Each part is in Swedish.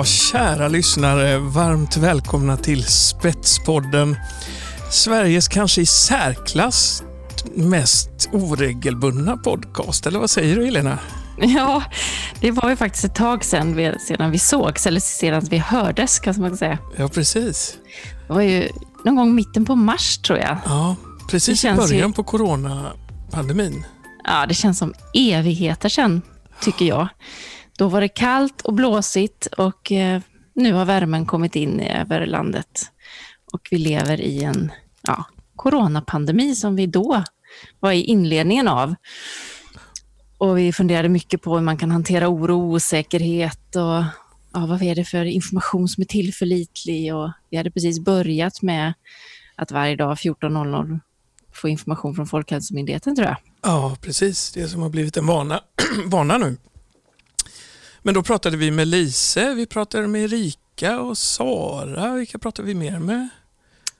Ja, kära lyssnare, varmt välkomna till Spetspodden. Sveriges kanske i särklass mest oregelbundna podcast, eller vad säger du Helena? Ja, det var ju faktiskt ett tag sedan vi, sedan vi sågs, eller sedan vi hördes kan man säga. Ja, precis. Det var ju någon gång mitten på mars tror jag. Ja, precis i början ju... på coronapandemin. Ja, det känns som evigheter sedan, tycker jag. Då var det kallt och blåsigt och eh, nu har värmen kommit in över landet. Och vi lever i en ja, coronapandemi som vi då var i inledningen av. Och vi funderade mycket på hur man kan hantera oro och osäkerhet och ja, vad är det för information som är tillförlitlig. Och vi hade precis börjat med att varje dag 14.00 få information från Folkhälsomyndigheten tror jag. Ja, precis. Det som har blivit en vana, vana nu. Men då pratade vi med Lise, vi pratade med Erika och Sara. Vilka pratade vi mer med?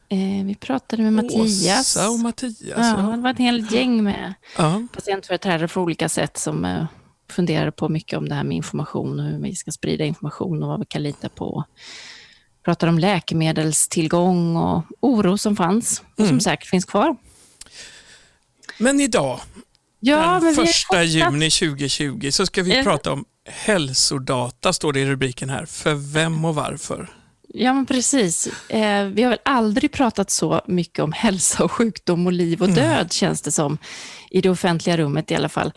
Eh, vi pratade med Mattias. Åsa och Mattias. Ja, ja. Det var ett helt gäng med ja. patientföreträdare på olika sätt som eh, funderade på mycket om det här med information och hur vi ska sprida information och vad vi kan lita på. Pratade om läkemedelstillgång och oro som fanns och mm. som säkert finns kvar. Men idag, ja, den första juni 2020, så ska vi ja. prata om hälsodata, står det i rubriken här. För vem och varför? Ja, men precis. Eh, vi har väl aldrig pratat så mycket om hälsa och sjukdom och liv och mm. död, mm. känns det som, i det offentliga rummet i alla fall.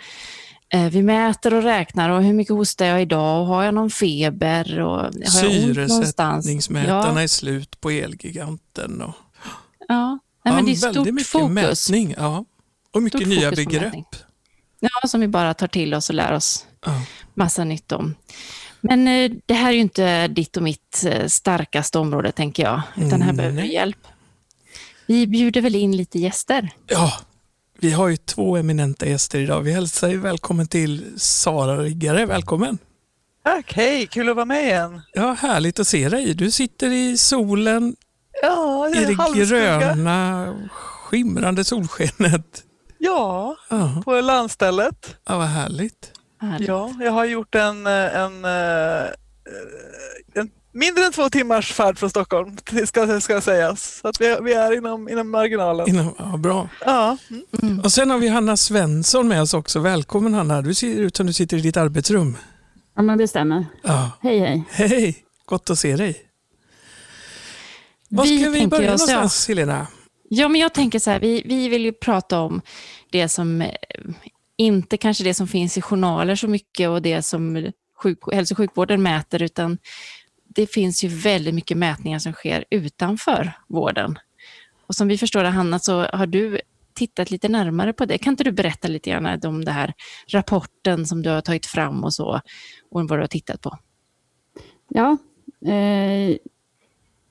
Eh, vi mäter och räknar och hur mycket hostar jag idag och har jag någon feber? Och har Syresättningsmätarna ja. är slut på Elgiganten. Och... Ja, Nej, men det är stort fokus. mätning. Ja. Och mycket nya begrepp. Ja, som vi bara tar till oss och lär oss ja. massa nytt om. Men eh, det här är ju inte ditt och mitt eh, starkaste område, tänker jag, utan här mm, behöver vi hjälp. Vi bjuder väl in lite gäster? Ja, vi har ju två eminenta gäster idag. Vi hälsar ju välkommen till Sara Riggare. Välkommen! Tack, hej! Kul att vara med igen. Ja, härligt att se dig. Du sitter i solen, ja, i det gröna, skimrande solskenet. Ja, uh på landstället. Ja, vad härligt. härligt. Ja, jag har gjort en, en, en, en mindre än två timmars färd från Stockholm, ska, ska sägas. Så att vi, vi är inom, inom marginalen. Inom, ja, bra. Ja. Mm. Och sen har vi Hanna Svensson med oss också. Välkommen Hanna. Du ser ut som du sitter i ditt arbetsrum. Ja, men det stämmer. Ja. Hej, hej. Hej, gott att se dig. Var ska vi börja någonstans, Helena? Ja, men jag tänker så här, vi, vi vill ju prata om det som, eh, inte kanske det som finns i journaler så mycket och det som sjuk, hälso och sjukvården mäter, utan det finns ju väldigt mycket mätningar som sker utanför vården. Och som vi förstår det, Hanna, så har du tittat lite närmare på det. Kan inte du berätta lite grann om den här rapporten som du har tagit fram och så, och vad du har tittat på? Ja, eh,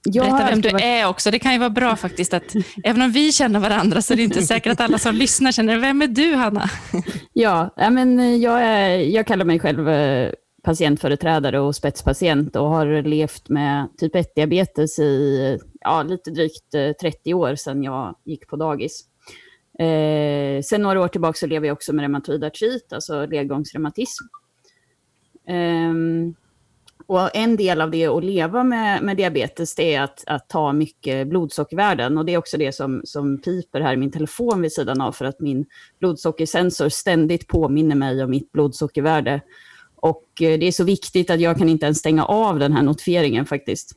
jag Berätta vem du är också. Det kan ju vara bra faktiskt att även om vi känner varandra så är det inte säkert att alla som lyssnar känner, vem är du Hanna? Ja, men jag, är, jag kallar mig själv eh, patientföreträdare och spetspatient och har levt med typ 1-diabetes i ja, lite drygt 30 eh, år sedan jag gick på dagis. Eh, sen några år tillbaka så lever jag också med reumatoid artrit, alltså ledgångsreumatism. Eh, och en del av det att leva med, med diabetes det är att, att ta mycket blodsockervärden. Och det är också det som, som piper här i min telefon vid sidan av för att min blodsockersensor ständigt påminner mig om mitt blodsockervärde. Och eh, det är så viktigt att jag kan inte ens stänga av den här notifieringen faktiskt.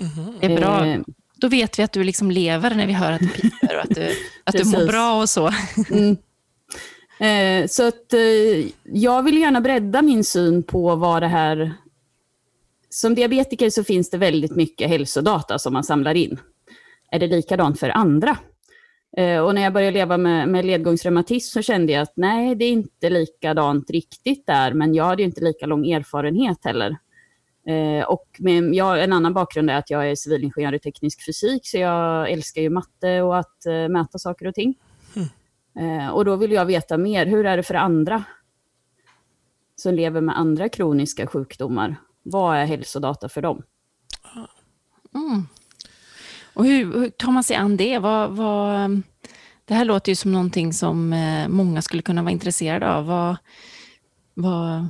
Mm, det är bra. Eh, Då vet vi att du liksom lever när vi hör att det piper och att du, att du mår bra och så. Mm. Eh, så att eh, jag vill gärna bredda min syn på vad det här som diabetiker så finns det väldigt mycket hälsodata som man samlar in. Är det likadant för andra? Eh, och när jag började leva med, med ledgångsreumatism så kände jag att nej, det är inte likadant riktigt där, men jag hade inte lika lång erfarenhet heller. Eh, och med, jag, en annan bakgrund är att jag är civilingenjör i teknisk fysik, så jag älskar ju matte och att uh, mäta saker och ting. Mm. Och då vill jag veta mer, hur är det för andra som lever med andra kroniska sjukdomar? Vad är hälsodata för dem? Mm. Och hur, hur, tar man sig an det? Vad, vad, det här låter ju som någonting som eh, många skulle kunna vara intresserade av. Vad, vad,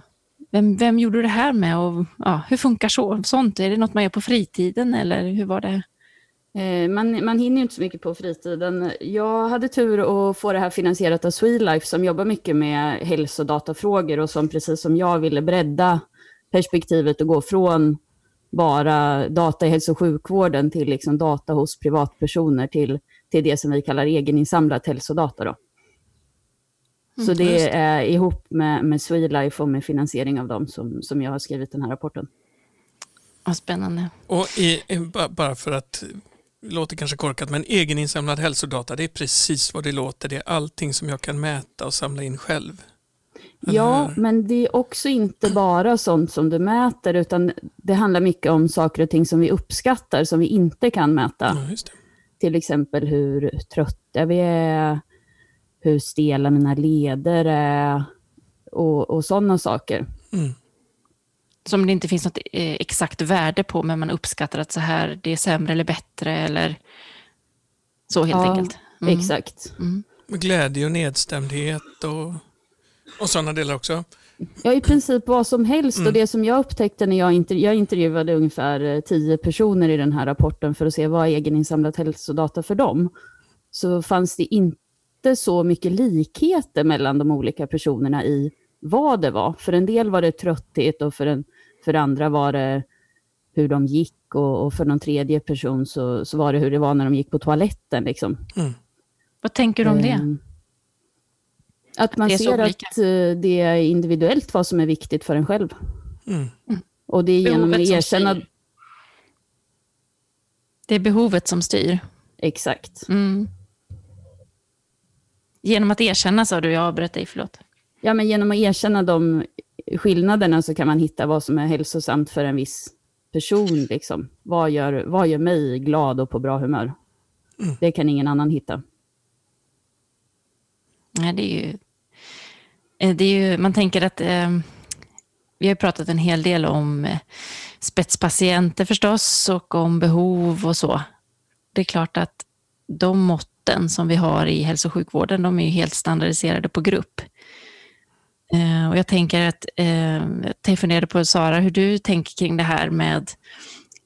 vem, vem gjorde du det här med och ja, hur funkar så, sånt? Är det något man gör på fritiden eller hur var det? Eh, man, man hinner ju inte så mycket på fritiden. Jag hade tur att få det här finansierat av Swelife som jobbar mycket med hälsodatafrågor och som precis som jag ville bredda perspektivet och gå från bara data i hälso och sjukvården till liksom data hos privatpersoner till, till det som vi kallar egeninsamlat hälsodata. Då. Så Mm, det är ihop med, med Swelife och med finansiering av dem som, som jag har skrivit den här rapporten. Vad spännande. Och i, i- ba- bara för att det låter kanske korkat, men egeninsamlad hälsodata, det är precis vad det låter. Det är allting som jag kan mäta och samla in själv. Ja, men det är också inte bara sånt som du mäter, utan det handlar mycket om saker och ting som vi uppskattar, som vi inte kan mäta. Ja, just det. Till exempel hur trötta vi är, hur stela mina leder är och, och sådana saker. Mm. Som det inte finns något eh, exakt värde på, men man uppskattar att så här, det är sämre eller bättre eller så helt Ja, enkelt. Mm. Exakt. Med glädje och nedstämdhet och, och sådana delar också. Ja, i princip vad som helst. Mm. Och det som jag upptäckte när jag, inter jag intervjuade ungefär eh, tio personer i den här rapporten för att se vad är egeninsamlat hälsodata för dem, så fanns det inte så mycket likheter mellan de olika personerna i vad det var. För en del var det trötthet och för, en, för andra var det hur de gick och, och för någon tredje person så, så var det hur det var när de gick på toaletten. Liksom. Vad tänker du om det? Att man det ser olika. att eh, det är individuellt vad som är viktigt för en själv. Mm. Och det är genom att Behovet som erkänna... Det är behovet som styr. Exakt. Mm. Genom att erkänna, sa du, jag avbröt dig, förlåt. Ja, men genom att erkänna de skillnaderna så kan man hitta vad som är hälsosamt för en viss person. Liksom. Vad, gör, vad gör mig glad och på bra humör? Mm. Det kan ingen annan hitta. Nej, det är ju... Eh, det är ju man tänker att... Eh, vi har pratat en hel del om eh, spetspatienter förstås och om behov och så. Det är klart att de måtten som vi har i hälso och sjukvården, de är ju helt standardiserade på grupp. Eh, och jag tänker att, eh, jag funderade på Sara, hur du tänker kring det här med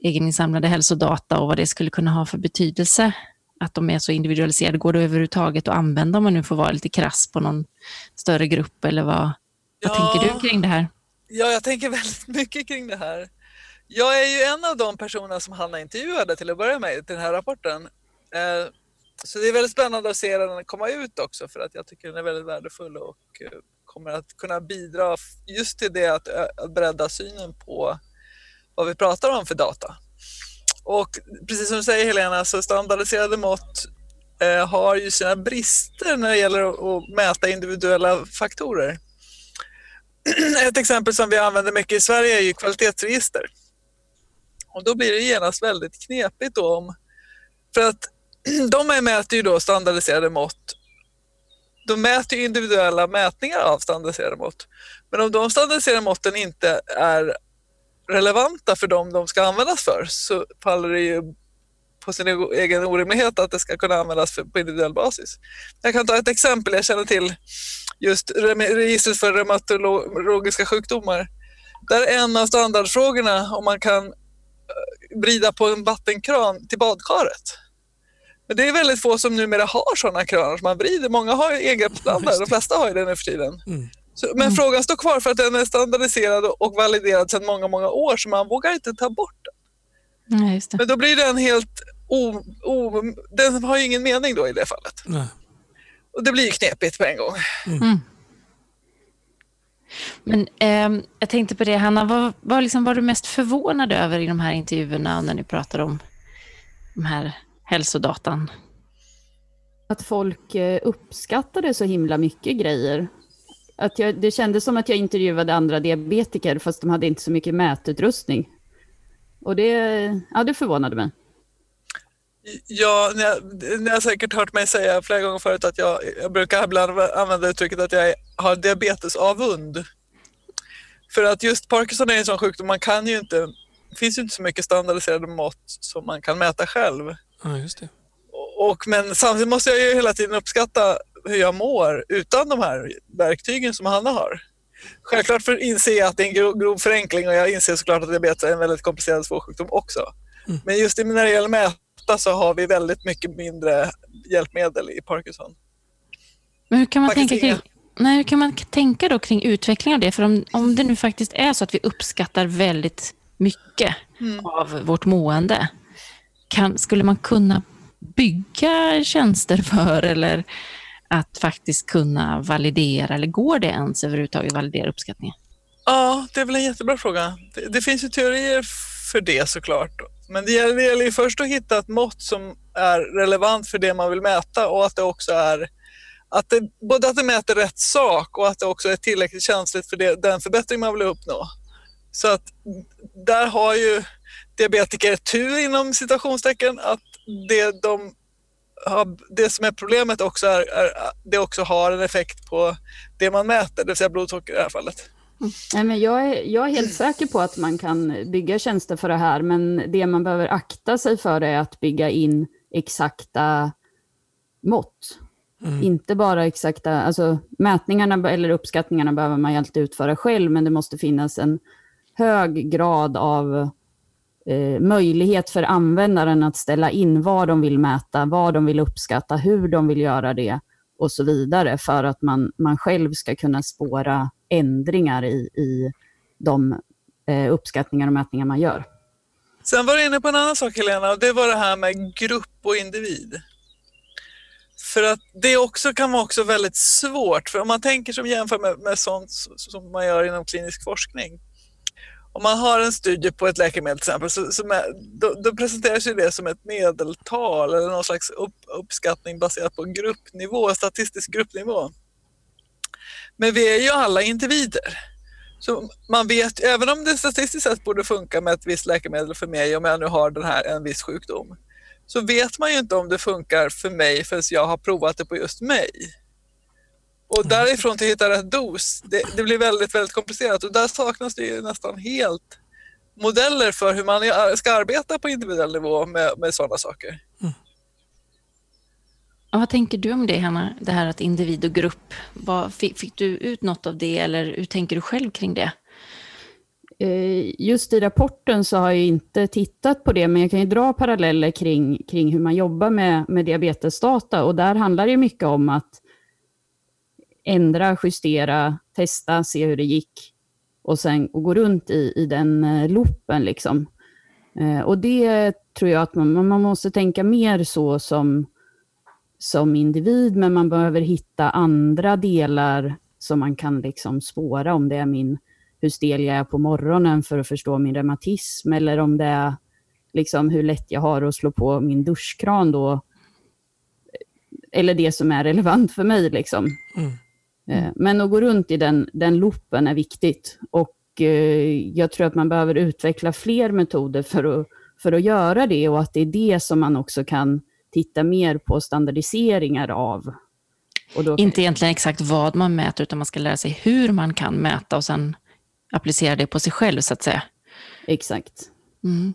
egeninsamlade hälsodata och vad det skulle kunna ha för betydelse att de är så individualiserade. Går det överhuvudtaget att använda om man nu får vara lite krass på någon större grupp eller vad, vad tänker du kring det här? Ja, jag tänker väldigt mycket kring det här. Jag är ju en av de personerna som Hanna intervjuade till att börja med till den här rapporten. Eh, Så det är väldigt spännande att se den komma ut också för att jag tycker den är väldigt värdefull och eh, kommer att kunna bidra just till det att bredda synen på vad vi pratar om för data. Och precis som du säger Helena, så standardiserade mått eh, har ju sina brister när det gäller att, att mäta individuella faktorer. Ett exempel som vi använder mycket i Sverige är ju kvalitetsregister. Och då blir det genast väldigt knepigt då om, för att de mäter ju då standardiserade mått. De mäter ju individuella mätningar av standardiserade mått. Men om de standardiserade måtten inte är relevanta för dem de ska användas för så faller det ju på sin egen orimlighet att det ska kunna användas för, på individuell basis. Jag kan ta ett exempel. Jag känner till just registret för reumatologiska sjukdomar. Där är en av standardfrågorna om man kan eh, vrida på en vattenkran till badkaret. Men det är väldigt få som numera har sådana kranar som man vrider. Många har ju egen standard, de flesta har ju det nu för tiden. Mm. Så, men frågan står kvar för att den är standardiserad och validerad sedan många, många år så man vågar inte ta bort den. Nej, just det. Men då blir den helt o, o, den har ju ingen mening då i det fallet. Nej. Och det blir ju knepigt på en gång. Mm. Men ehm, jag tänkte på det, Hanna, vad, vad liksom var du mest förvånad över i de här intervjuerna när ni pratade om de här hälsodatan? Att folk eh, uppskattade så himla mycket grejer. Att jag, det kändes som att jag intervjuade andra diabetiker fast de hade inte så mycket mätutrustning. Och det, ja, det förvånade mig. Ja, ni har, ni har säkert hört mig säga flera gånger förut att jag, jag brukar ibland använda uttrycket att jag har diabetesavund. För att just Parkinson är en sån sjukdom, man kan ju inte, det finns ju inte så mycket standardiserade mått som man kan mäta själv. Ja, just det. Och, men samtidigt måste jag ju hela tiden uppskatta hur jag mår utan de här verktygen som Hanna har. Självklart för inser jag att det är en grov, grov förenkling och jag inser såklart att diabetes är en väldigt komplicerad svår sjukdom också. Mm. Men just när det gäller mäta så har vi väldigt mycket mindre hjälpmedel i Parkinson. Men hur kan man, Faktiskt tänka kring, nej, hur kan man tänka då kring utveckling av det? För om, om det nu faktiskt är så att vi uppskattar väldigt mycket Mm. av vårt mående, kan, skulle man kunna bygga tjänster för eller att faktiskt kunna validera, eller går det ens överhuvudtaget validera uppskattningen? Ja, det är väl en jättebra fråga. Det, det finns ju teorier för det såklart. Men det gäller, det gäller ju först att hitta ett mått som är relevant för det man vill mäta och att det också är att det, både att det mäter rätt sak och att det också är tillräckligt känsligt för det, den förbättring man vill uppnå. Så att där har ju diabetiker tur inom citationstecken att det, de det som är problemet också är, är det också har en effekt på det man mäter, det vill säga blodsocker i det här fallet. Nej, men jag, är, jag är helt säker på att man kan bygga tjänster för det här, men det man behöver akta sig för är att bygga in exakta mått. Mm. Inte bara exakta, alltså mätningarna eller uppskattningarna behöver man ju alltid utföra själv, men det måste finnas en hög grad av eh, möjlighet för användaren att ställa in vad de vill mäta, vad de vill uppskatta, hur de vill göra det och så vidare för att man, man själv ska kunna spåra ändringar i, i de eh, uppskattningar och mätningar man gör. Sen var du inne på en annan sak Helena och det var det här med grupp och individ. För att det också kan vara också väldigt svårt, för om man tänker som jämför med, med sånt som man gör inom klinisk forskning. Om man har en studie på ett läkemedel till exempel, så, som är, då, då presenteras ju det som ett medeltal eller någon slags upp, uppskattning baserat på gruppnivå, statistisk gruppnivå. Men vi är ju alla individer. Så man vet, även om det statistiskt sett borde funka med ett visst läkemedel för mig om jag nu har den här, en viss sjukdom, så vet man ju inte om det funkar för mig förrän jag har provat det på just mig. Och därifrån till att hitta rätt dos, det, det blir väldigt, väldigt komplicerat och där saknas det ju nästan helt modeller för hur man ska arbeta på individuell nivå med, med sådana saker. Ja, vad tänker du om det, Hanna? Det här att individ och grupp. Vad, fick, fick du ut något av det eller hur tänker du själv kring det? Eh, Just i rapporten så har jag inte tittat på det, men jag kan ju dra paralleller kring, kring hur man jobbar med, med diabetesdata. Och där handlar det mycket om att ändra, justera, testa, se hur det gick och sen och gå runt i, i den eh, loopen. Liksom. Eh, Och det tror jag att man, man måste tänka mer så som, som individ, men man behöver hitta andra delar som man kan liksom spåra om det är min hur stel jag är på morgonen för att förstå min reumatism eller om det är liksom hur lätt jag har att slå på min duschkran då. Eh, eller det som är relevant för mig. Liksom. Mm. Eh, Men att gå runt i den, den loopen är viktigt. Och eh, jag tror att man behöver utveckla fler metoder för att, för att göra det och att det är det som man också kan titta mer på standardiseringar av. Och då, Inte egentligen exakt vad man mäter, utan man ska lära sig hur man kan mäta och sen applicera det på sig själv, så att säga. Exakt. Mm.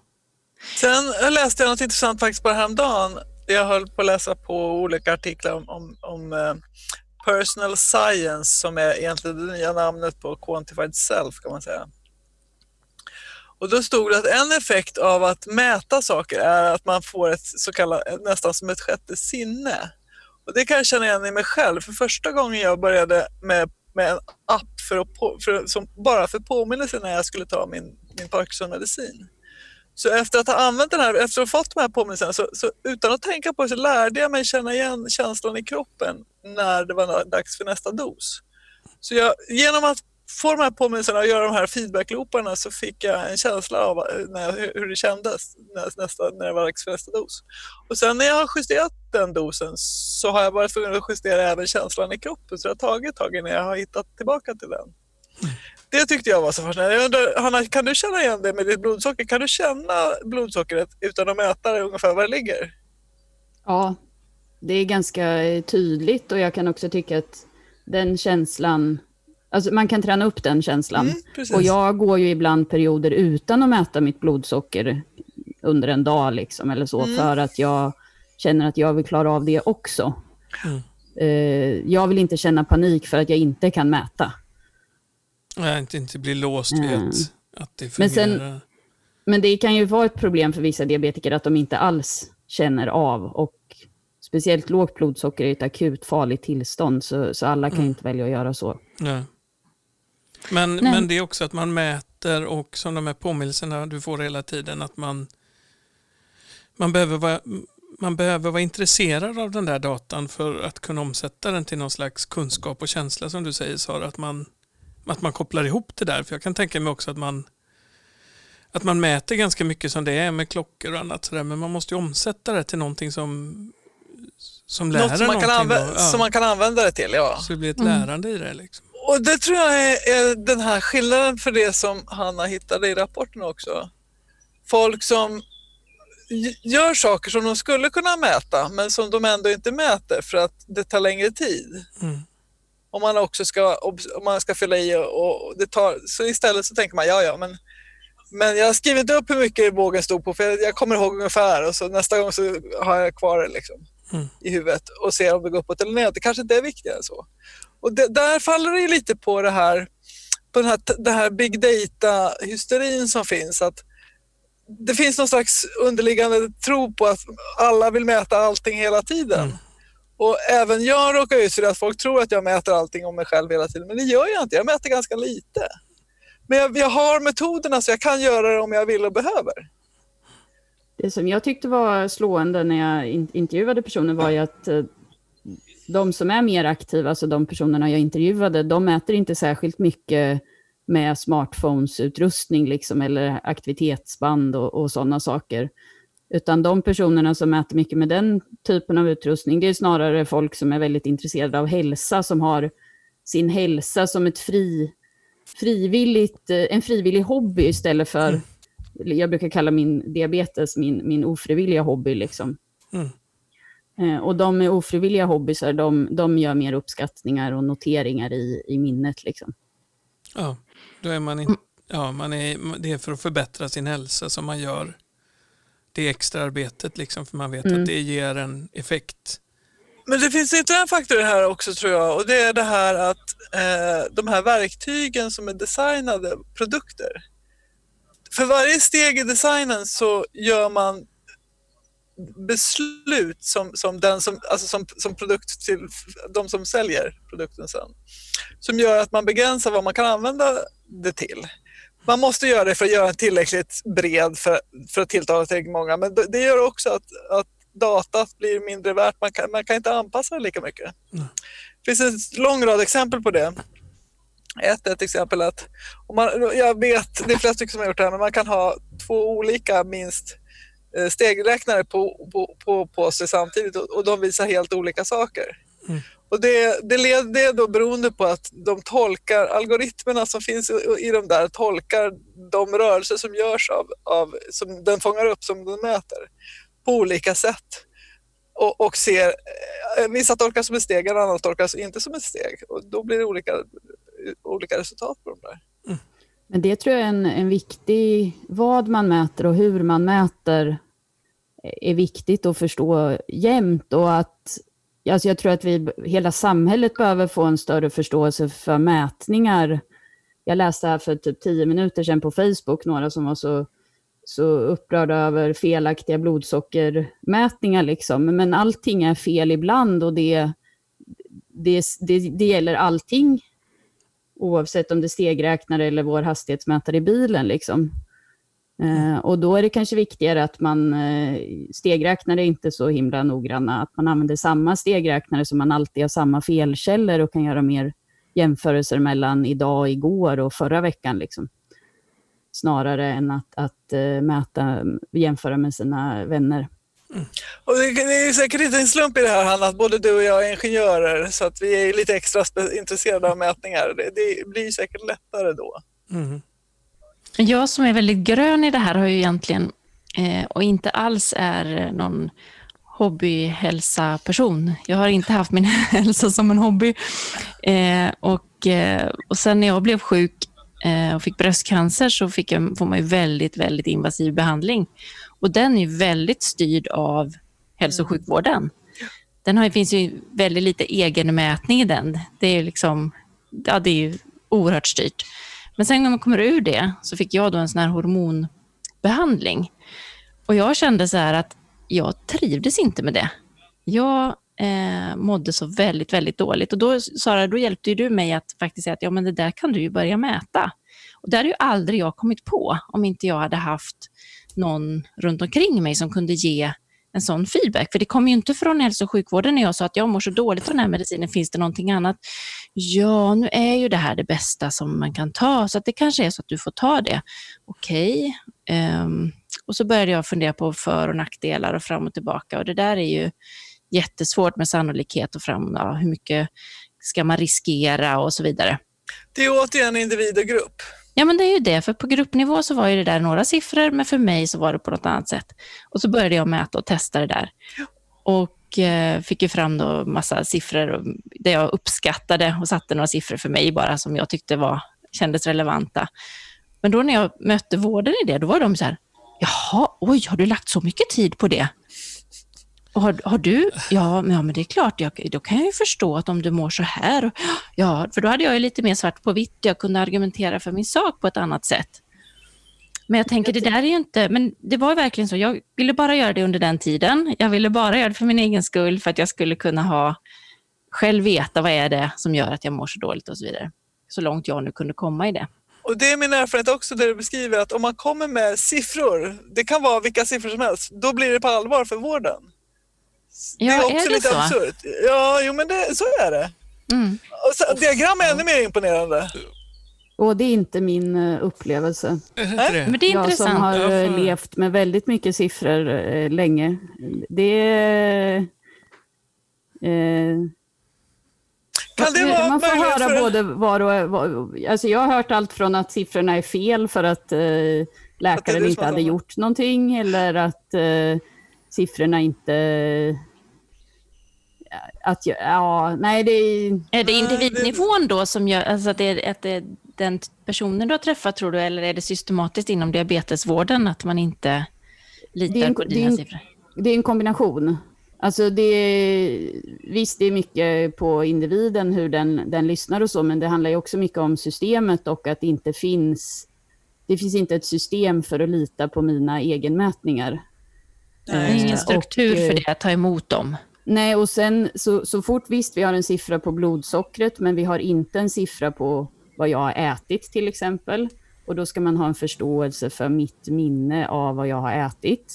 Sen läste jag något intressant faktiskt bara häromdagen. Jag höll på att läsa på olika artiklar om, om, om eh, personal science som är egentligen det nya namnet på quantified self kan man säga. Och då stod det att en effekt av att mäta saker är att man får ett så kallat, nästan som ett sjätte sinne. Och det kan jag känna igen i mig själv. För första gången jag började med, med en app för att på, för, som, bara för påminnelse när jag skulle ta min, min Parkinson-medicin. Så efter att ha använt den här, efter att ha fått de här påminnelserna, så, så utan att tänka på det så lärde jag mig känna igen känslan i kroppen när det var dags för nästa dos. Så jag, genom att få de här påminnelserna och göra de här feedbacklooparna så fick jag en känsla av eh, när, hur det kändes när, nästa, när det var dags för nästa dos. Och sen när jag har justerat den dosen så har jag varit tvungen att justera även känslan i kroppen så det har tagit ett tag innan jag har hittat tillbaka till den. Det tyckte jag var så fascinerande. Jag undrar, Hanna, kan du känna igen det med ditt blodsocker? Kan du känna blodsockret utan att mäta det ungefär var det ligger? Ja, det är ganska tydligt och jag kan också tycka att den känslan, alltså man kan träna upp den känslan. Mm, och jag går ju ibland perioder utan att mäta mitt blodsocker under en dag liksom, eller så, Mm. för att jag känner att jag vill klara av det också. Mm. Eh, jag vill inte känna panik för att jag inte kan mäta. Nej, inte, inte bli låst vid Mm. att, att det Men sen- fungerar. Men det kan ju vara ett problem för vissa diabetiker att de inte alls känner av. Och speciellt lågt blodsocker är ett akut farligt tillstånd, så, så alla kan Mm. inte välja att göra så. Nej. Men, Nej. men det är också att man mäter och som de här påminnelserna du får hela tiden att man, man, behöver vara, man behöver vara intresserad av den där datan för att kunna omsätta den till någon slags kunskap och känsla som du säger Sara. Att man, att man kopplar ihop det där. För jag kan tänka mig också att man att man mäter ganska mycket som det är med klockor och annat sådär, men man måste ju omsätta det till någonting som, som lär Något som man, kan någonting anvä- då. som man kan använda det till, ja. Så det blir ett Mm. lärande i det. Liksom. Och det tror jag är, är den här skillnaden för det som Hanna hittade i rapporten också. Folk som gör saker som de skulle kunna mäta men som de ändå inte mäter för att det tar längre tid. Mm. Om man också ska, om man ska fylla i och och det tar, så istället så tänker man ja ja men men jag har skrivit upp hur mycket bågen stod på för jag, jag kommer ihåg ungefär och så nästa gång så har jag kvar det liksom Mm. i huvudet och ser om det går uppåt eller neråt. Det kanske inte är viktigare än så. Och det, där faller det lite på det här, på den här, den här big data-hysterin som finns. Att det finns någon slags underliggande tro på att alla vill mäta allting hela tiden. Mm. Och även jag råkar ut för att folk tror att jag mäter allting om mig själv hela tiden. Men det gör jag inte. Jag mäter ganska lite. Men jag, jag har metoderna så jag kan göra det om jag vill och behöver. Det som jag tyckte var slående när jag in- intervjuade personer var ju att eh, de som är mer aktiva, alltså de personerna jag intervjuade, de mäter inte särskilt mycket med smartphones-utrustning liksom, eller aktivitetsband och, och sådana saker. Utan de personerna som mäter mycket med den typen av utrustning, det är snarare folk som är väldigt intresserade av hälsa, som har sin hälsa som ett fri, frivilligt, eh, en frivillig hobby istället för jag brukar kalla min diabetes min, min ofrivilliga hobby. Liksom. Mm. Eh, och de med ofrivilliga hobbysar, de, de gör mer uppskattningar och noteringar i, i minnet. Liksom. Ja, då är man inte, ja, man är, det är för att förbättra sin hälsa som man gör det extra arbetet liksom, för man vet Mm. att det ger en effekt. Men det finns ytterligare en faktor här också tror jag och det är det här att eh, de här verktygen som är designade produkter. För varje steg i designen så gör man beslut som, som, den som, alltså som, som produkt till de som säljer produkten sen. Som gör att man begränsar vad man kan använda det till. Man måste göra det för att göra den tillräckligt bred för, för att tilltala tillräckligt många men det gör också att, att datat blir mindre värt. Man kan, man kan inte anpassa det lika mycket. Mm. Det finns en lång rad exempel på det. Ett, ett exempel att om man, jag vet, det är flera stycken som har gjort det här, men man kan ha två olika minst eh, stegräknare på, på, på, på sig samtidigt och, och de visar helt olika saker. Mm. Och det, det, led, det är då beroende på att de tolkar, algoritmerna som finns i, i de där tolkar de rörelser som görs av, av, som den fångar upp, som den mäter, på olika sätt. Och, och ser, eh, vissa tolkar som ett steg, andra tolkar inte som ett steg. Och då blir det olika, olika resultat på de där. Men det tror jag är en, en viktig, vad man mäter och hur man mäter är viktigt att förstå jämt och att alltså jag tror att vi, hela samhället behöver få en större förståelse för mätningar. Jag läste här för typ tio minuter sedan på Facebook, några som var så, så upprörda över felaktiga blodsockermätningar. Liksom. Men allting är fel ibland och det, det, det, det gäller allting oavsett om det är stegräknare eller vår hastighetsmätare i bilen. Liksom. Eh, och då är det kanske viktigare att man eh, stegräknare är inte så himla noggranna, att man använder samma stegräknare så man alltid har samma felkällor och kan göra mer jämförelser mellan idag igår och förra veckan. Liksom. Snarare än att, att eh, mäta, jämföra med sina vänner. Och det, är säkert inte en slump i det här Hanna, att både du och jag är ingenjörer så att vi är lite extra intresserade av mätningar. Det, det blir säkert lättare då. Mm. Jag som är väldigt grön i det här har ju egentligen, eh, och inte alls är någon hobbyhälsa-person. Jag har inte haft min hälsa som en hobby. Eh, och, eh, och sen när jag blev sjuk eh, och fick bröstcancer så fick jag, får man ju väldigt, väldigt invasiv behandling. Och den är väldigt styrd av hälso och sjukvården. Den har, finns ju väldigt lite egenmätning i den. Det är liksom, ja, det är oerhört styrt. Men sen när man kommer ur det så fick jag då en sån här hormonbehandling. Och jag kände så här att jag trivdes inte med det. Jag eh, mådde så väldigt, väldigt dåligt. Och då, Sara, då hjälpte ju du mig att faktiskt säga att ja, men det där kan du ju börja mäta. Och det hade ju aldrig jag kommit på om inte jag hade haft någon runt omkring mig som kunde ge en sån feedback. För det kom ju inte från hälso och sjukvården när jag sa att jag mår så dåligt av den här medicinen, finns det någonting annat? Ja, nu är ju det här det bästa som man kan ta, så att det kanske är så att du får ta det. Okej. Okay. Um, ehm, och så började jag fundera på för och nackdelar och fram och tillbaka och det där är ju jättesvårt med sannolikhet och fram, ja, hur mycket ska man riskera och så vidare. Det är återigen individ och grupp. Ja, men det är ju det, för på gruppnivå så var ju det där några siffror, men för mig så var det på något annat sätt. Och så började jag mäta och testa det där. Och Eh, fick ju fram då massa siffror där jag uppskattade och satte några siffror för mig bara som jag tyckte var, kändes relevanta. Men då när jag mötte vården i det, då var de så här, jaha, oj, har du lagt så mycket tid på det? Har, har, du? Ja men, ja, men det är klart, jag, då kan jag ju förstå att om du mår så här. Ja, för då hade jag ju lite mer svart på vitt. Jag kunde argumentera för min sak på ett annat sätt. Men jag tänker, det där är ju inte... Men det var verkligen så. Jag ville bara göra det under den tiden. Jag ville bara göra det för min egen skull, för att jag skulle kunna ha... Själv veta vad är det som gör att jag mår så dåligt och så vidare. Så långt jag nu kunde komma i det. Och Det är min erfarenhet också där du beskriver att om man kommer med siffror, det kan vara vilka siffror som helst, då blir det på allvar för vården. Ja, det är också är det lite så? absurt. Ja, jo men det, så är det. Mm. Och så, diagram är ännu mer imponerande. Och det är inte min uh, upplevelse. Äh? Men det är jag intressant. som har uh, levt med väldigt mycket siffror uh, länge. Det kan det vara man får höra för... både var och var, alltså Jag har hört allt från att siffrorna är fel för att läkaren att inte hade gjort någonting eller att siffrorna inte... Att, ja, nej det är... Är det individnivån då som gör, alltså att det att det den personen du har träffat tror du, eller är det systematiskt inom diabetesvården att man inte litar en, på dina det siffror? Det är en kombination. Alltså det, visst, det är mycket på individen hur den, den lyssnar och så, men det handlar ju också mycket om systemet och att det inte finns, det finns inte ett system för att lita på mina egenmätningar. Det är ingen struktur och, för det, att ta emot dem. Nej, och sen så, så fort visst, vi har en siffra på blodsockret, men vi har inte en siffra på vad jag har ätit till exempel. Och då ska man ha en förståelse för mitt minne av vad jag har ätit.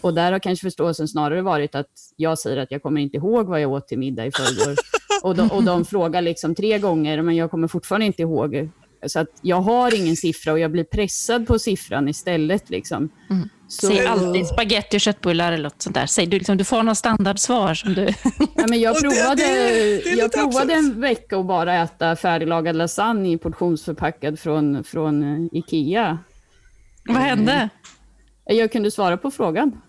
Och där har kanske förståelsen snarare varit att jag säger att jag kommer inte ihåg vad jag åt till middag i förrgår. Och de, och de frågar liksom tre gånger, men jag kommer fortfarande inte ihåg. Så att jag har ingen siffra och jag blir pressad på siffran istället. Liksom. Mm. Så... Säg alltid spagetti och köttbullar eller något sånt där. Säg, du, liksom, du får något standardsvar som du... ja, men jag provade, det, det jag provade en vecka att bara äta färdiglagad lasagne portionsförpackad från, från Ikea. Vad hände? Eh, jag kunde svara på frågan.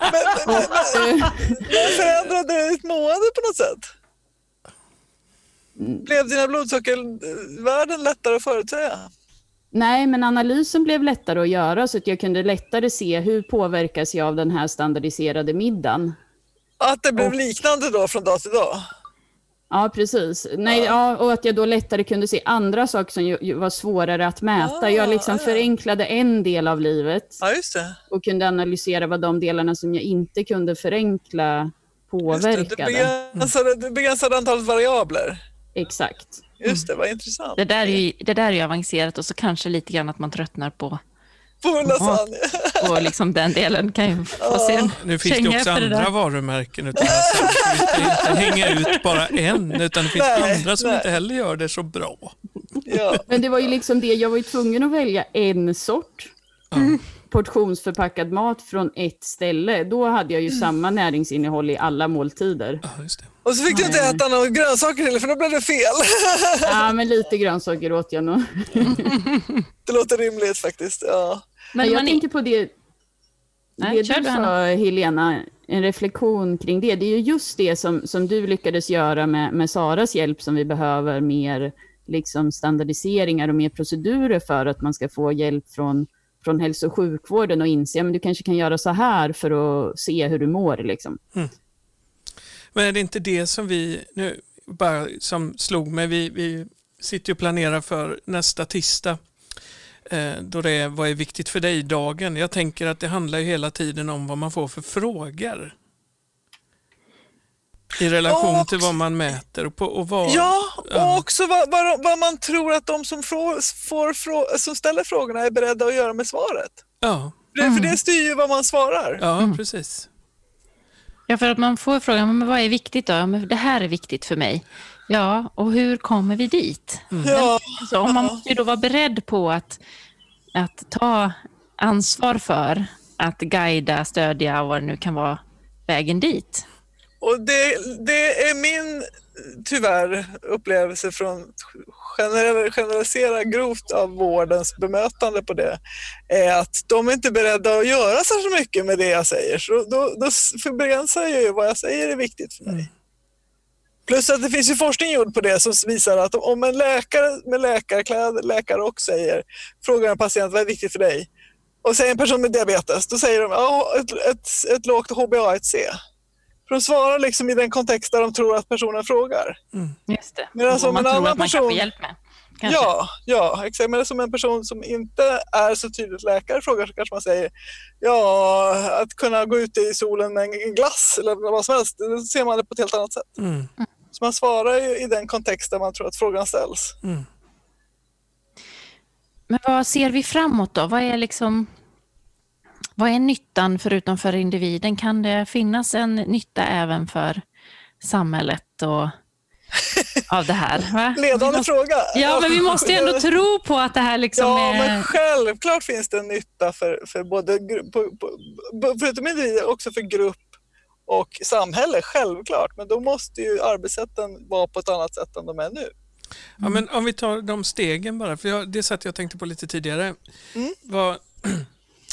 men, men, men, men förändrade det ditt mående på något sätt? Blev dina blodsockervärden lättare att förutsäga? Nej, men analysen blev lättare att göra så att jag kunde lättare se hur påverkas jag av den här standardiserade middagen. Att det blev och, liknande då från dag till dag? Ja, precis. Nej, ja. ja. och att jag då lättare kunde se andra saker som ju, ju var svårare att mäta. Ja, jag liksom ja. förenklade en del av livet och kunde analysera vad de delarna som jag inte kunde förenkla påverkade. Just det, du, begränsade, du begränsade antalet variabler. Exakt. Just det, vad intressant. Det där, är ju, det där är ju avancerat och så kanske lite grann att man tröttnar på på lasagne. Och liksom den delen kan ju få ja. se en Nu finns det också andra det varumärken utan att inte hänga ut bara en, utan det finns nej, andra som nej. inte heller gör det så bra. Ja. Men det var ju liksom det, jag var ju tvungen att välja en sort. Mm portionsförpackad mat från ett ställe, då hade jag ju mm. samma näringsinnehåll i alla måltider. Ja, och så fick du inte äta några grönsaker heller, för då blev det fel. ja, men lite grönsaker åt jag nog. det låter rimligt faktiskt. Ja. Men jag tänker på det, Nej, det du sa, Helena, en reflektion kring det. Det är ju just det som, som du lyckades göra med, med Saras hjälp som vi behöver mer liksom standardiseringar och mer procedurer för att man ska få hjälp från från hälso och sjukvården och inse att du kanske kan göra så här för att se hur du mår. Liksom. Mm. Men är det inte det som vi, nu bara som slog mig, vi, vi sitter och planerar för nästa tisdag. Eh, då det är vad är viktigt för dig-dagen. Jag tänker att det handlar ju hela tiden om vad man får för frågor. I relation Och- till vad man mäter och, på, och vad... Ja, och Ja. också vad, vad, vad man tror att de som, får, frå, som ställer frågorna är beredda att göra med svaret. Ja, För det, för det styr ju vad man svarar. ja precis. Ja, för att man får frågan, men vad är viktigt då? Ja, Men det här är viktigt för mig. Ja, och hur kommer vi dit? Ja, Så om man måste ju då vara beredd på att, att ta ansvar för att guida, stödja och vad det nu kan vara vägen dit. Och det, det är min, tyvärr, upplevelse från generell, generalisera grovt av vårdens bemötande på det, är att de är inte beredda att göra så mycket med det jag säger. Så då, då begränsar jag ju vad jag säger är viktigt för mig. Plus att det finns ju forskning gjord på det som visar att om en läkare med läkarkläder, läkare och säger, frågar en patient vad är viktigt för dig? Och säger en person med diabetes, då säger de ja, ett, ett, ett lågt HbA1c. För de svarar liksom i den kontext där de tror att personen frågar. Just det. Medan som man en tror annan att man kan person- få hjälp med. Kanske. Ja, ja, exakt. Men som en person som inte är så tydligt läkare frågar så kanske man säger ja, att kunna gå ute i solen med en glass eller vad som helst, då ser man det på ett helt annat sätt. Mm. Så man svarar ju i den kontext där man tror att frågan ställs. Men vad ser vi framåt då? Vad är liksom... Vad är nyttan förutom för individen? Kan det finnas en nytta även för samhället och av det här? Va? Ledande måste, fråga. ja, men vi måste ju ändå tro på att det här liksom Ja, är... men självklart finns det en nytta för, för både, på, på, förutom individer, också för grupp och samhälle, självklart. Men då måste ju arbetssätten vara på ett annat sätt än de är nu. Ja, men om vi tar de stegen bara, för jag, det satt jag tänkte på lite tidigare. Mm. Vad,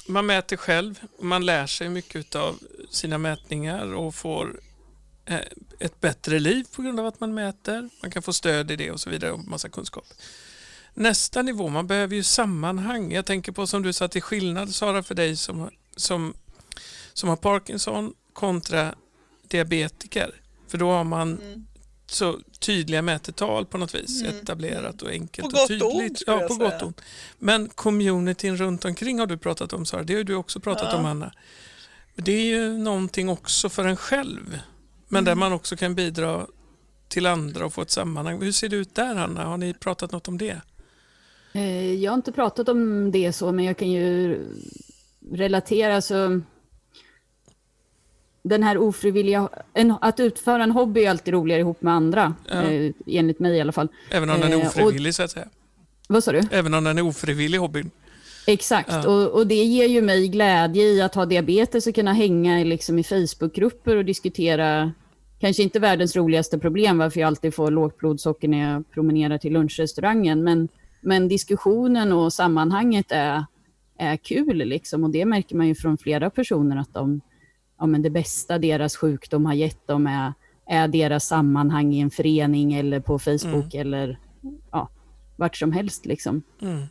man mäter själv, man lär sig mycket av sina mätningar och får eh, ett bättre liv på grund av att man mäter. Man kan få stöd i det och så vidare och massa kunskap. Nästa nivå, man behöver ju sammanhang. Jag tänker på som du sa, att det är skillnad Sara för dig som, som, som har Parkinson kontra diabetiker. För då har man Mm så tydliga mätetal på något vis. Etablerat och enkelt På och tydligt. skulle ja, på gott och ont. Men communityn runt omkring har du pratat om Sara. Det har du också pratat Ja. om Anna. Det är ju någonting också för en själv. Men Mm. där man också kan bidra till andra och få ett sammanhang. Hur ser det ut där Anna? Har ni pratat något om det? Eh, Jag har inte pratat om det så, men jag kan ju relatera. Så den här ofrivilliga... En, att utföra en hobby är alltid roligare ihop med andra, Ja. eh, enligt mig i alla fall. Även om den Eh, är och- ofrivillig så att säga. Vad sa du? Även om den är ofrivillig hobbyn. Exakt, Ja. och, och det ger ju mig glädje i att ha diabetes och kunna hänga i, liksom, i Facebookgrupper och diskutera, kanske inte världens roligaste problem, varför jag alltid får lågt blodsocker när jag promenerar till lunchrestaurangen, men, men diskussionen och sammanhanget är, är kul, liksom, och det märker man ju från flera personer att de, ja, men det bästa deras sjukdom har gett dem är, är deras sammanhang i en förening eller på Facebook eller ja, vart som helst. Liksom. Mm.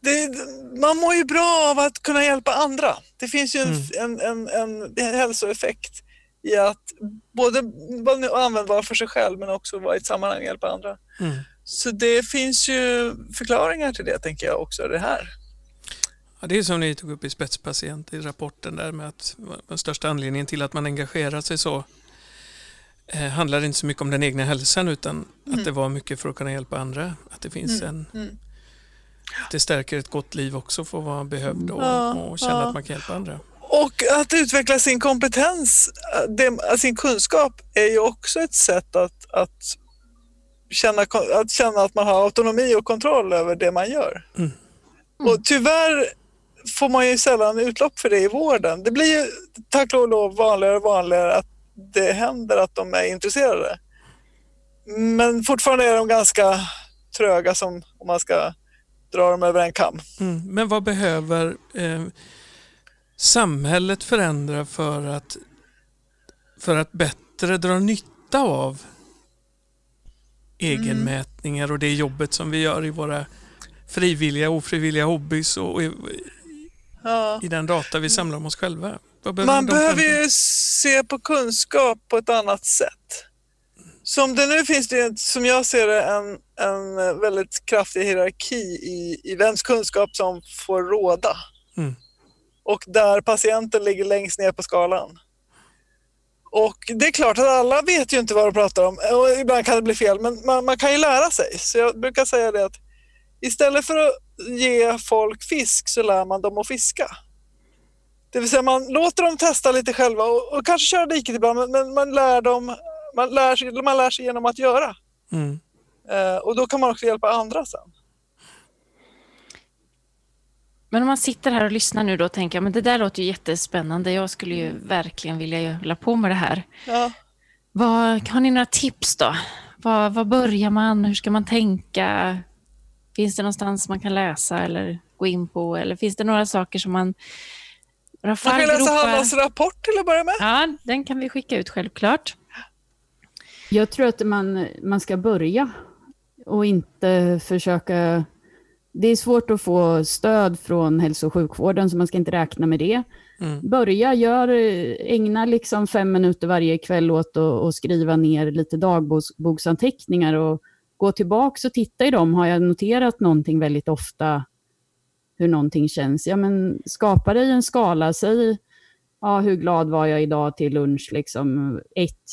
Det, man mår ju bra av att kunna hjälpa andra. Det finns ju en, Mm. en, en, en hälsoeffekt i att både vara användbar för sig själv men också vara i ett sammanhang och hjälpa andra. Mm. Så det finns ju förklaringar till det tänker jag också, det här. Ja, det är som ni tog upp i spetspatient i rapporten där med att den största anledningen till att man engagerar sig så eh, handlar inte så mycket om den egna hälsan utan att det var mycket för att kunna hjälpa andra. Att det finns en mm. att det stärker ett gott liv också för att vara behövd och, Ja, och känna ja. att man kan hjälpa andra. Och att utveckla sin kompetens, det, sin kunskap är ju också ett sätt att, att, känna, att känna att man har autonomi och kontroll över det man gör. Mm. Och tyvärr får man ju sällan utlopp för det i vården. Det blir ju tack och lov vanligare och vanligare att det händer att de är intresserade. Men fortfarande är de ganska tröga som om man ska dra dem över en kam. Mm. Men vad behöver eh, samhället förändra för att, för att bättre dra nytta av egenmätningar och det jobbet som vi gör i våra frivilliga och ofrivilliga hobbys och Ja. i den data vi samlar om oss själva? Behöver Man behöver ju se på kunskap på ett annat sätt. Som det nu finns det, som jag ser det, en, en väldigt kraftig hierarki i, i vems kunskap som får råda. Mm. Och där patienten ligger längst ner på skalan. Och det är klart att alla vet ju inte vad de pratar om och ibland kan det bli fel, men man, man kan ju lära sig. Så jag brukar säga det att istället för att ge folk fisk så lär man dem att fiska. Det vill säga man låter dem testa lite själva och, och kanske köra diket ibland, men, men man, lär dem, man, lär sig, man lär sig genom att göra. Mm. Eh, och då kan man också hjälpa andra sen. Men om man sitter här och lyssnar nu då och tänker men det där låter ju jättespännande. Jag skulle ju verkligen vilja hålla på med det här. Ja. Vad, har ni några tips då? Var börjar man? Hur ska man tänka? Finns det någonstans man kan läsa eller gå in på? Eller finns det några saker som man... Man kan läsa fallgropar? Hannas rapport till att börja med. Ja, den kan vi skicka ut självklart. Jag tror att man, man ska börja och inte försöka... Det är svårt att få stöd från hälso och sjukvården, så man ska inte räkna med det. Mm. Börja, gör, ägna liksom fem minuter varje kväll åt att att skriva ner lite dagboksanteckningar och gå tillbaka och titta i dem. Har jag noterat någonting väldigt ofta, hur någonting känns? Ja, men skapa dig en skala. Säg, ja, hur glad var jag idag till lunch? Liksom, ett,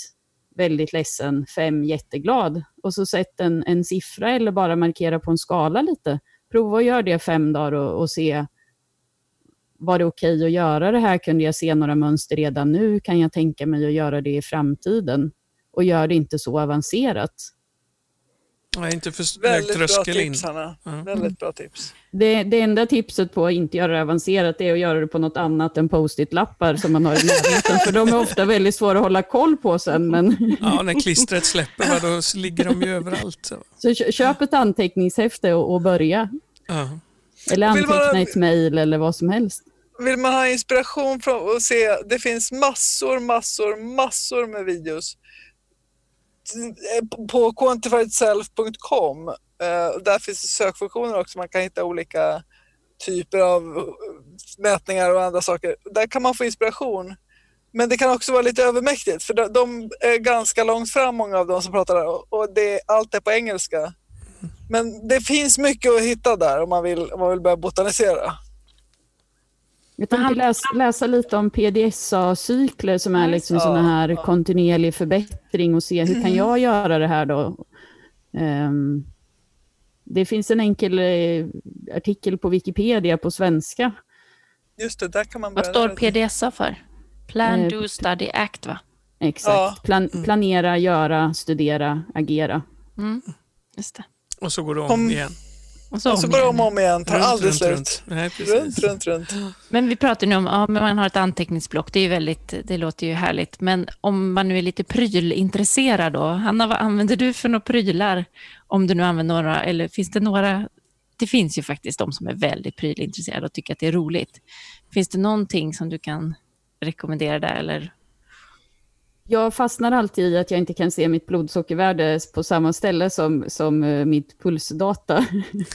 väldigt ledsen. Fem, jätteglad. Och så sätt en, en siffra eller bara markera på en skala lite. Prova att göra det fem dagar och, och se var det okej att göra det här? Kunde jag se några mönster redan nu? Kan jag tänka mig att göra det i framtiden? Och gör det inte så avancerat. Nej, inte för Väldigt bra tips, Hanna. Ja. Väldigt bra tips. Det, det enda tipset på att inte göra det avancerat är att göra det på något annat än post-it-lappar som man har i närheten. För de är ofta väldigt svåra att hålla koll på sen. Men Ja, när klistret släpper, va, då ligger de ju överallt. Så. så kö- köp ett anteckningshäfte och, och börja. Ja. Eller Vill man- anteckna ett mejl eller vad som helst. Vill man ha inspiration från att se, det finns massor, massor, massor med videos Eh, på quantifiedself.com. Eh, där finns sökfunktioner också, man kan hitta olika typer av eh, mätningar och andra saker. Där kan man få inspiration. Men det kan också vara lite övermäktigt för de- är ganska långt fram många av dem som pratar där och- och det, allt är på engelska. Men det finns mycket att hitta där om man vill, om man vill börja botanisera. Jag tänkte han- läsa, läsa lite om PDSA-cykler som är liksom Ja, sådana här ja. kontinuerlig förbättring och se hur kan jag göra det här då? Ehm, det finns en enkel eh, artikel på Wikipedia på svenska. Just det, där kan man Vad står PDSA för? Plan, Eh, Do, Study, Act va? Exakt. Ja. Plan, planera, göra, studera, agera. Mm. Just det. Och så går det om Om- igen. Och så Och så igen. om och om igen, tar Runt, aldrig runt, slut. runt. Nej. Runt, runt, runt. Men vi pratar nu om ja, men man har ett anteckningsblock. Det, är ju väldigt, det låter ju härligt. Men om man nu är lite prylintresserad då. Hanna, vad använder du för några prylar? Om du nu använder några, eller finns det några? Det finns ju faktiskt de som är väldigt prylintresserade och tycker att det är roligt. Finns det någonting som du kan rekommendera där? Eller? Jag fastnar alltid i att jag inte kan se mitt blodsockervärde på samma ställe som, som eh, mitt pulsdata.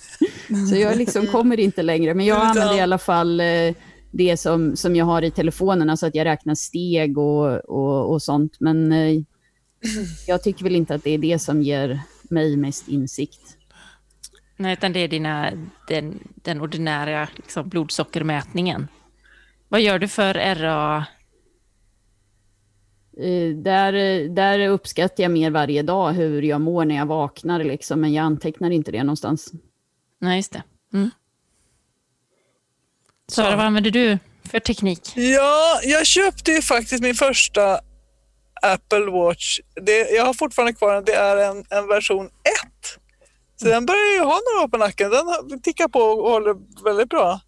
Så jag liksom kommer inte längre. Men jag använder i alla fall eh, det som, som jag har i telefonen, alltså att jag räknar steg och, och, och sånt. Men eh, jag tycker väl inte att det är det som ger mig mest insikt. Nej, utan det är dina, den, den ordinära liksom, blodsockermätningen. Vad gör du för RA? Eh, Där, där uppskattar jag mer varje dag hur jag mår när jag vaknar, liksom, men jag antecknar inte det någonstans. Nej, just det. Mm. Sara, vad använder du för teknik? Ja, jag köpte ju faktiskt min första Apple Watch. Det, jag har fortfarande kvar den. Det är en, en version 1. Så den börjar ju ha några år på nacken. Den tickar på och håller väldigt bra.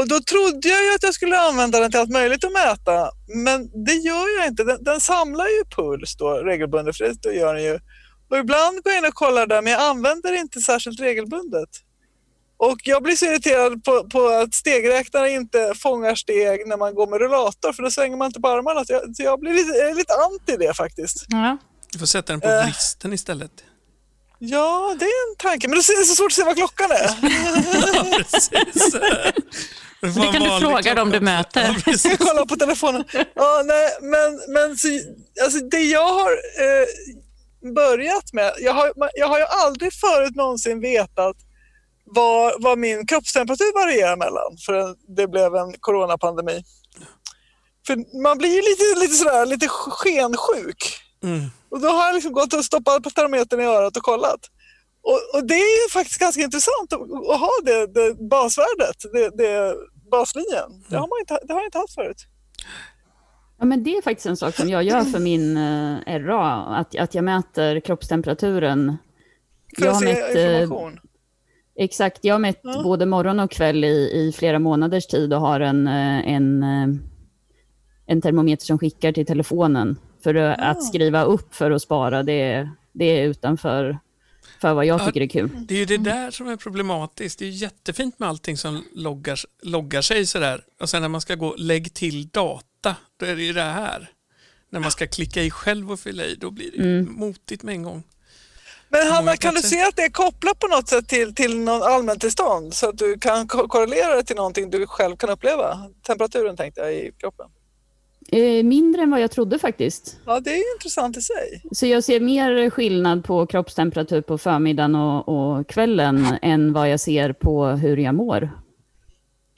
Och då trodde jag ju att jag skulle använda den till allt möjligt att mäta. Men det gör jag inte. Den, den samlar ju puls då regelbundet, för det gör den ju. Och ibland går jag in och kollar där, men jag använder det inte särskilt regelbundet. Och jag blir så irriterad på, på att stegräknaren inte fångar steg när man går med rullator, för då svänger man inte på armarna. Så jag, så jag blir lite, jag är lite anti det faktiskt. Ja. Du får sätta den på Eh. vristen istället. Ja, det är en tanke, men då är det så svårt att se vad klockan är. Ja, precis. Det, kan du fråga dem du möter. Ja, kollar på telefonen. Ja, nej, men men så, alltså, det jag har... Eh, börjat med, jag har, jag har ju aldrig förut någonsin vetat vad, vad min kroppstemperatur varierar mellan förrän det blev en coronapandemi. För man blir ju lite, lite sådär, lite skensjuk. Mm. Och då har jag liksom gått och stoppat på termometern i örat och kollat. Och, och det är ju faktiskt ganska intressant att, att ha det, det basvärdet, det, det baslinjen. Det har, man inte, det har jag inte haft förut. Ja, men det är faktiskt en sak som jag gör för min eh, RA, att, att jag mäter kroppstemperaturen. För jag att har se mätt, eh, information. Exakt, jag har mätt Ja. både morgon och kväll i, i flera månaders tid och har en, eh, en, eh, en termometer som skickar till telefonen. För att- Ah. att skriva upp för att spara, det, det är utanför för vad jag Ja. tycker är kul. Det är ju det där som är problematiskt. Det är jättefint med allting som loggar, loggar sig sådär. Och sen när man ska gå lägg till data, då är det ju det här. När man ska klicka i själv och fylla i, då blir det ju motigt med en gång. Men Hanna, kan du se att det är kopplat på något sätt till, till någon allmäntillstånd så att du kan ko- korrelera det till någonting du själv kan uppleva? Temperaturen tänkte jag i kroppen. Eh, mindre än vad jag trodde faktiskt. Ja, det är ju intressant i sig. Så jag ser mer skillnad på kroppstemperatur på förmiddagen och, och kvällen än vad jag ser på hur jag mår.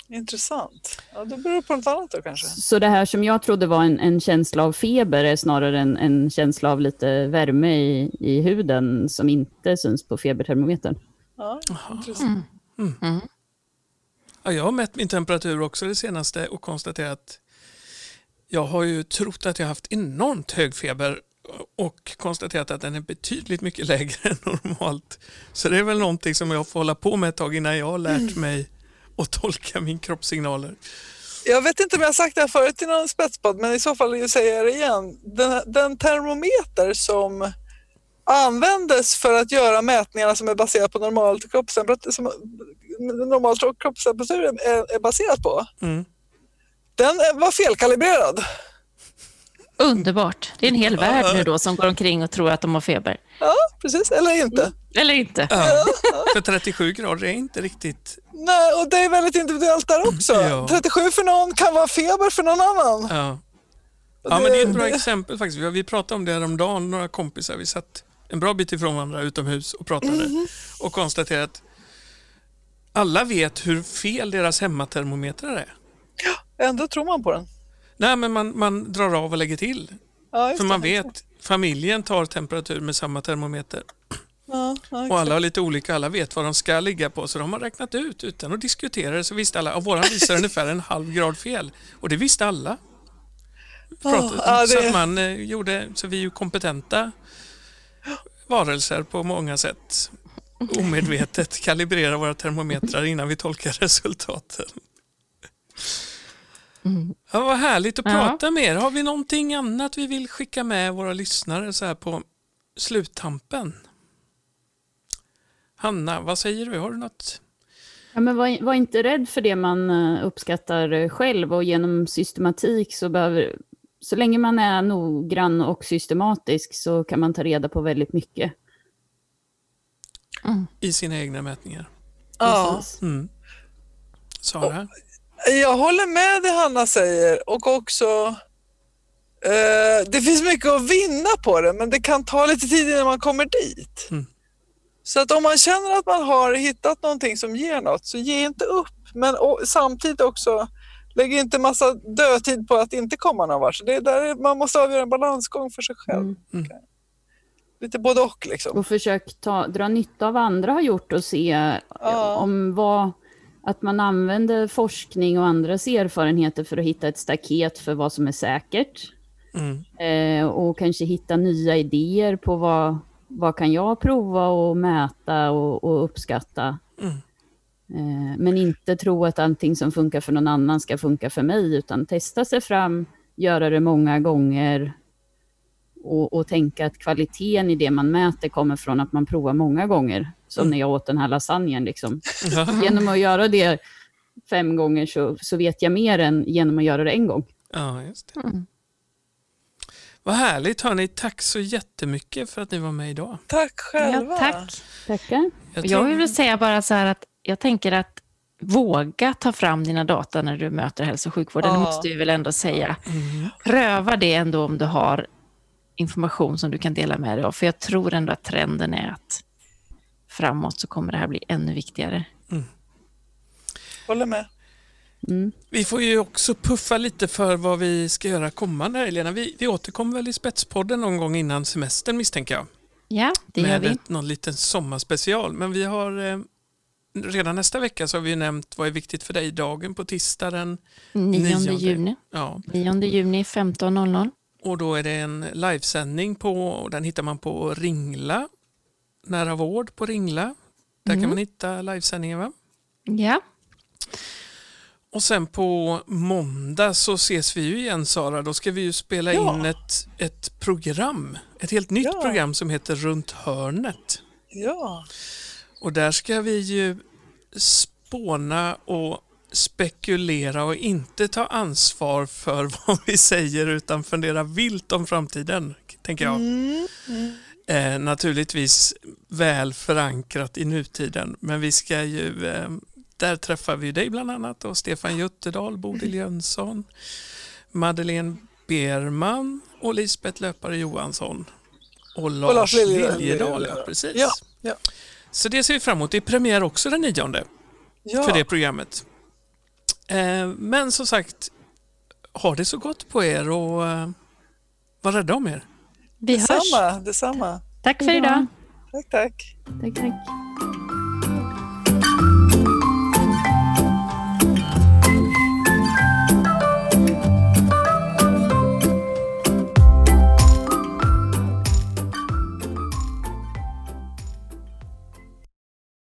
Intressant. Ja, då beror det på något annat då kanske. Så det här som jag trodde var en, en känsla av feber är snarare en, en känsla av lite värme i, i huden som inte syns på febertermometern. Ja, intressant. Ja, jag har mätt min temperatur också det senaste och konstaterat jag har ju trott att jag haft enormt hög feber och konstaterat att den är betydligt mycket lägre än normalt. Så det är väl någonting som jag får hålla på med ett tag innan jag har lärt mig att tolka min kroppssignaler. Jag vet inte om jag har sagt det här förut i någon spetspodd, men i så fall säger jag det igen. Den, den termometer som användes för att göra mätningarna som är baserade på normalt kroppstemperatur, som normalt kroppstemperatur är, är baserat på, Mm. Den var felkalibrerad. Underbart. Det är en hel värld nu då som går omkring och tror att de har feber. Ja, precis. Eller inte. Eller inte. Ja, för 37 grader är inte riktigt... Nej, och det är väldigt individuellt där också. Ja. 37 för någon kan vara feber för någon annan. Ja. Ja, men det är ett bra exempel faktiskt. Vi- pratade om det häromdagen, några kompisar. Vi satt en bra bit ifrån varandra utomhus och pratade och konstaterade att alla vet hur fel deras hemmatermometrar är. Ändå tror man på den. Nej, men man, man drar av och lägger till. Ja, För man vet, familjen tar temperatur med samma termometer. Ja, ja, Och alla har lite olika, alla vet vad de ska ligga på. Så de har räknat ut utan att diskutera det så visste alla, och våran visar ungefär en halv grad fel. Och det visste alla. Pratade, ja, det- Så att man eh, gjorde, så vi är ju kompetenta varelser på många sätt. Omedvetet kalibrerar våra termometrar innan vi tolkar resultaten. Ja, vad härligt att Ja. prata med er. Har vi någonting annat vi vill skicka med våra lyssnare så här på sluttampen? Hanna, vad säger du? Har du något? Ja, men var, var inte rädd för det man eh, uppskattar själv och genom systematik så behöver, så länge man är noggrann och systematisk så kan man ta reda på väldigt mycket. i sina egna mätningar. Ja. Mm. Sara? Jag håller med det Hanna säger och också eh, det finns mycket att vinna på det men det kan ta lite tid innan man kommer dit. Mm. Så att om man känner att man har hittat någonting som ger något så ge inte upp. Men och, samtidigt också lägg inte massa dödtid på att inte komma någon vart. Så Det är där man måste avgöra en balansgång för sig själv. Mm. Mm. Lite både och liksom. Och försök ta, dra nytta av vad andra har gjort och se Ja. om vad, att man använder forskning och andras erfarenheter för att hitta ett staket för vad som är säkert. Mm. Eh, och kanske hitta nya idéer på vad, vad kan jag prova och mäta och, och uppskatta. Mm. Eh, men inte tro att allting som funkar för någon annan ska funka för mig, utan testa sig fram, göra det många gånger och, och tänka att kvaliteten i det man mäter kommer från att man provar många gånger. Som när jag åt den här lasagnen. Liksom. Genom att göra det fem gånger så, så vet jag mer än genom att göra det en gång. ja, just det. Mm. Vad härligt hörni. Tack så jättemycket för att ni var med idag. Tack själva. Ja, tack. Tackar. Jag tror- Jag vill säga bara så här att jag tänker att våga ta fram dina data när du möter hälso och sjukvården. Det Ja. måste vi väl ändå säga. Mm. Pröva det ändå om du har information som du kan dela med dig av. För jag tror ändå att trenden är att framåt så kommer det här bli ännu viktigare. Håller med. Mm. Vi får ju också puffa lite för vad vi ska göra kommande här, Helena. Vi, vi återkommer väl i Spetspodden någon gång innan semestern misstänker jag. Ja, det gör med vi. ett- någon liten sommarspecial. Men vi har eh, redan nästa vecka så har vi nämnt vad är viktigt för dig-dagen på tisdag den 9 nionde. juni. Ja, 9 juni 15.00. och då är det en livesändning på, och den hittar man på Ringla, nära vård på Ringla. Där Mm. kan man hitta livesändningen va? Ja, Och sen på måndag så ses vi ju igen Sara. Då ska vi ju spela Ja. in ett, ett program. Ett helt nytt Ja. program som heter Runt hörnet. Ja. Och där ska vi ju spåna och spekulera och inte ta ansvar för vad vi säger utan fundera vilt om framtiden, tänker jag. Mm. Mm. Eh, naturligtvis väl förankrat i nutiden, men vi ska ju, eh, där träffar vi dig bland annat och Stefan Jutterdal, Bodil Jönsson, Madeleine Berman och Lisbeth Löpare Johansson. Och Lars, Lars Liljedal. Liljedal, ja, precis. Ja, ja. Så det ser vi fram emot. Det är premiär också den nionde Ja. för det programmet. Eh, men som sagt, ha det så gott på er och eh, var rädda om er. Vi hörs. Detsamma, detsamma. Tack för idag. Tack, tack. Tack, tack.